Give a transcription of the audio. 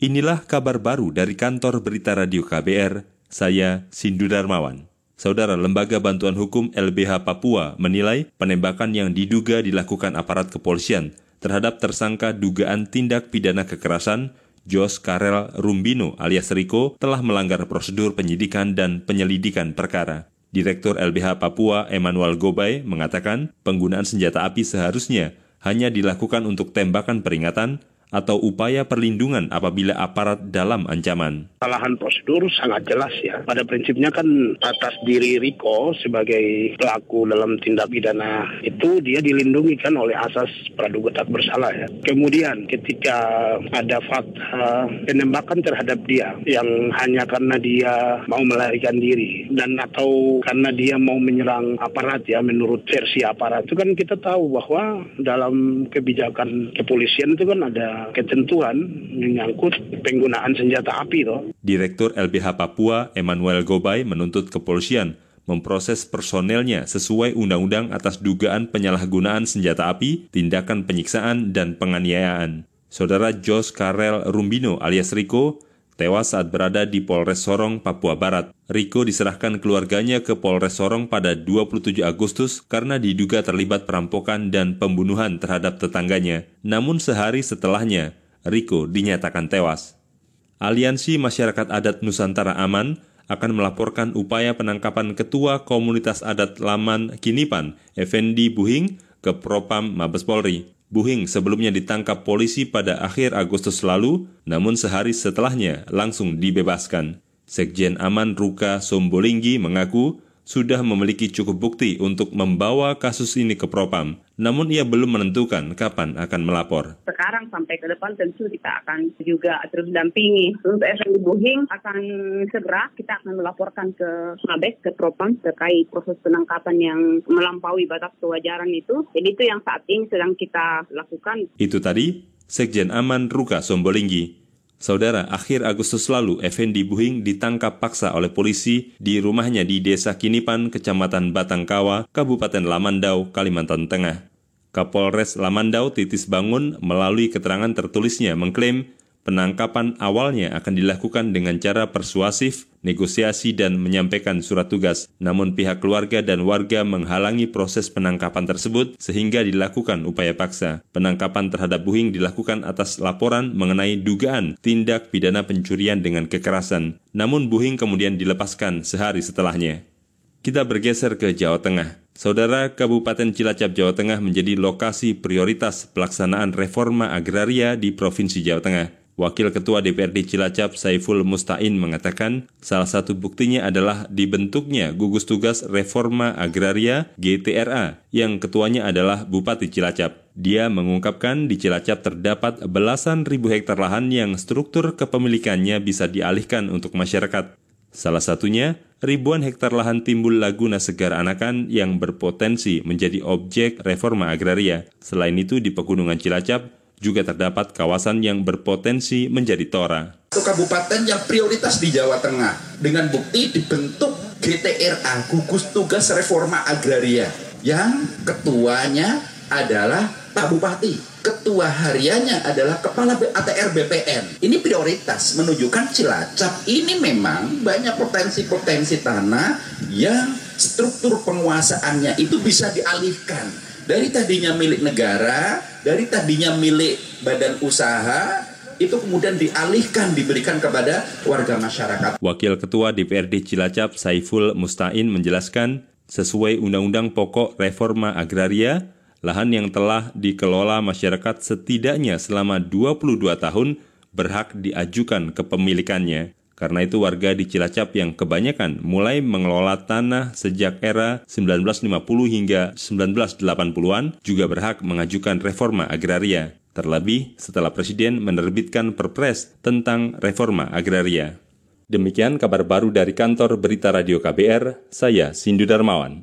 Inilah kabar baru dari kantor berita radio KBR, saya Sindu Darmawan. Saudara Lembaga Bantuan Hukum LBH Papua menilai penembakan yang diduga dilakukan aparat kepolisian terhadap tersangka dugaan tindak pidana kekerasan Jos Karel Rumbino alias Riko telah melanggar prosedur penyidikan dan penyelidikan perkara. Direktur LBH Papua Emmanuel Gobay mengatakan penggunaan senjata api seharusnya hanya dilakukan untuk tembakan peringatan atau upaya perlindungan apabila aparat dalam ancaman. Kesalahan prosedur sangat jelas ya. Pada prinsipnya kan atas diri Riko sebagai pelaku dalam tindak pidana itu dia dilindungi kan oleh asas praduga tak bersalah ya. Kemudian ketika ada fakta penembakan terhadap dia yang hanya karena dia mau melarikan diri dan atau karena dia mau menyerang aparat ya menurut versi aparat itu kan kita tahu bahwa dalam kebijakan kepolisian itu kan ada ketentuan menyangkut penggunaan senjata api toh. Direktur LBH Papua Emmanuel Gobay menuntut kepolisian memproses personelnya sesuai undang-undang atas dugaan penyalahgunaan senjata api, tindakan penyiksaan, dan penganiayaan. Saudara Jos Karel Rumbino alias Riko tewas saat berada di Polres Sorong, Papua Barat. Riko diserahkan keluarganya ke Polres Sorong pada 27 Agustus karena diduga terlibat perampokan dan pembunuhan terhadap tetangganya. Namun sehari setelahnya, Riko dinyatakan tewas. Aliansi Masyarakat Adat Nusantara Aman akan melaporkan upaya penangkapan Ketua Komunitas Adat Laman Kinipan, Effendi Buhing, ke Propam Mabes Polri. Buhing sebelumnya ditangkap polisi pada akhir Agustus lalu, namun sehari setelahnya langsung dibebaskan. Sekjen Aman Ruka Sombolinggi mengaku sudah memiliki cukup bukti untuk membawa kasus ini ke Propam, namun ia belum menentukan kapan akan melapor. Sekarang sampai ke depan tentu kita akan juga terus dampingi. Untuk Effendi Buhing akan segera kita akan melaporkan ke Mabes, ke Propam terkait proses penangkapan yang melampaui batas kewajaran itu. Jadi itu yang saat ini sedang kita lakukan. Itu tadi Sekjen Aman Ruka Sombolinggi. Saudara, akhir Agustus lalu, Effendi Buhing ditangkap paksa oleh polisi di rumahnya di Desa Kinipan, Kecamatan Batangkawa, Kabupaten Lamandau, Kalimantan Tengah. Kapolres Lamandau Titis Bangun melalui keterangan tertulisnya mengklaim penangkapan awalnya akan dilakukan dengan cara persuasif, negosiasi, dan menyampaikan surat tugas. Namun pihak keluarga dan warga menghalangi proses penangkapan tersebut sehingga dilakukan upaya paksa. Penangkapan terhadap Buhing dilakukan atas laporan mengenai dugaan tindak pidana pencurian dengan kekerasan. Namun Buhing kemudian dilepaskan sehari setelahnya. Kita bergeser ke Jawa Tengah. Saudara Kabupaten Cilacap, Jawa Tengah menjadi lokasi prioritas pelaksanaan reforma agraria di Provinsi Jawa Tengah. Wakil Ketua DPRD Cilacap Saiful Mustain mengatakan salah satu buktinya adalah dibentuknya gugus tugas reforma agraria GTRA yang ketuanya adalah Bupati Cilacap. Dia mengungkapkan di Cilacap terdapat belasan ribu hektar lahan yang struktur kepemilikannya bisa dialihkan untuk masyarakat. Salah satunya, ribuan hektar lahan timbul Laguna Segar Anakan yang berpotensi menjadi objek reforma agraria. Selain itu, di Pegunungan Cilacap, juga terdapat kawasan yang berpotensi menjadi tora. Itu kabupaten yang prioritas di Jawa Tengah dengan bukti dibentuk GTRA, Gugus Tugas Reforma Agraria, yang ketuanya adalah Pak Bupati. Ketua hariannya adalah Kepala ATR BPN. Ini prioritas menunjukkan Cilacap ini memang banyak potensi-potensi tanah yang struktur penguasaannya itu bisa dialihkan dari tadinya milik negara, dari tadinya milik badan usaha, itu kemudian dialihkan diberikan kepada warga masyarakat. Wakil Ketua DPRD Cilacap Saiful Mustain menjelaskan, sesuai Undang-Undang Pokok Reforma Agraria, lahan yang telah dikelola masyarakat setidaknya selama 22 tahun berhak diajukan kepemilikannya. Karena itu warga di Cilacap yang kebanyakan mulai mengelola tanah sejak era 1950 hingga 1980-an juga berhak mengajukan reforma agraria. Terlebih setelah Presiden menerbitkan perpres tentang reforma agraria. Demikian kabar baru dari kantor Berita Radio KBR, saya Sindu Darmawan.